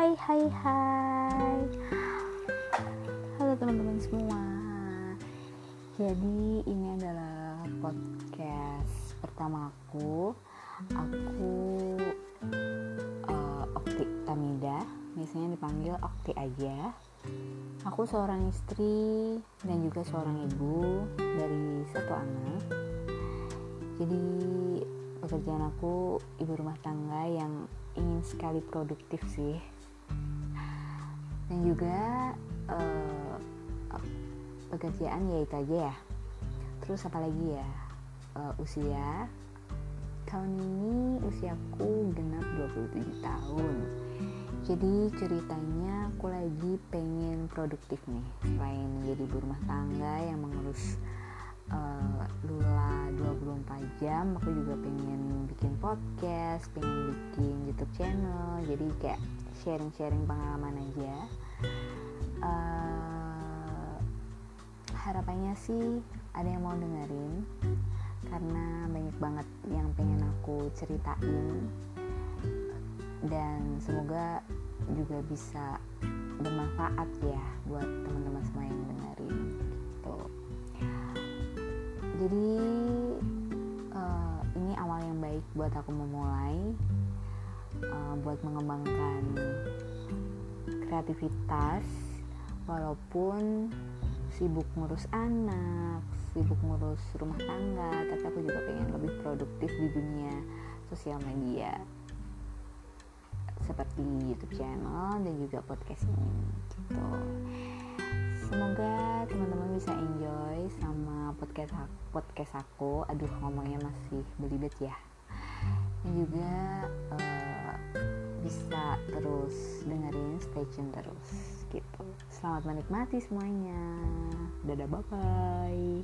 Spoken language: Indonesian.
Hai hai hai. Halo teman-teman semua. Jadi ini adalah podcast pertama aku. Aku uh, Okti Tamida. Biasanya dipanggil Okti aja. Aku seorang istri dan juga seorang ibu dari satu anak. Jadi pekerjaan aku ibu rumah tangga yang ingin sekali produktif sih. Dan juga uh, pekerjaan ya itu aja ya. Terus apa lagi ya? Uh, usia. Tahun ini usiaku genap 27 tahun. Jadi ceritanya aku lagi pengen produktif nih. Selain menjadi ibu rumah tangga yang mengurus uh, Lula 24 jam aku juga pengen bikin podcast pengen bikin YouTube channel. Jadi kayak sharing-sharing pengalaman aja. Uh, harapannya sih ada yang mau dengerin karena banyak banget yang pengen aku ceritain. Dan semoga juga bisa bermanfaat ya buat teman-teman semua yang dengerin gitu. Jadi uh, ini awal yang baik buat aku memulai uh, buat mengembangkan kreativitas walaupun sibuk ngurus anak sibuk ngurus rumah tangga tapi aku juga pengen lebih produktif di dunia sosial media. Seperti YouTube channel dan juga podcast ini gitu. Semoga teman-teman bisa enjoy sama podcast podcast aku. Aduh ngomongnya masih belibet ya. Dan juga bisa terus dengerin stay tune terus gitu. Selamat menikmati semuanya. Dadah bye bye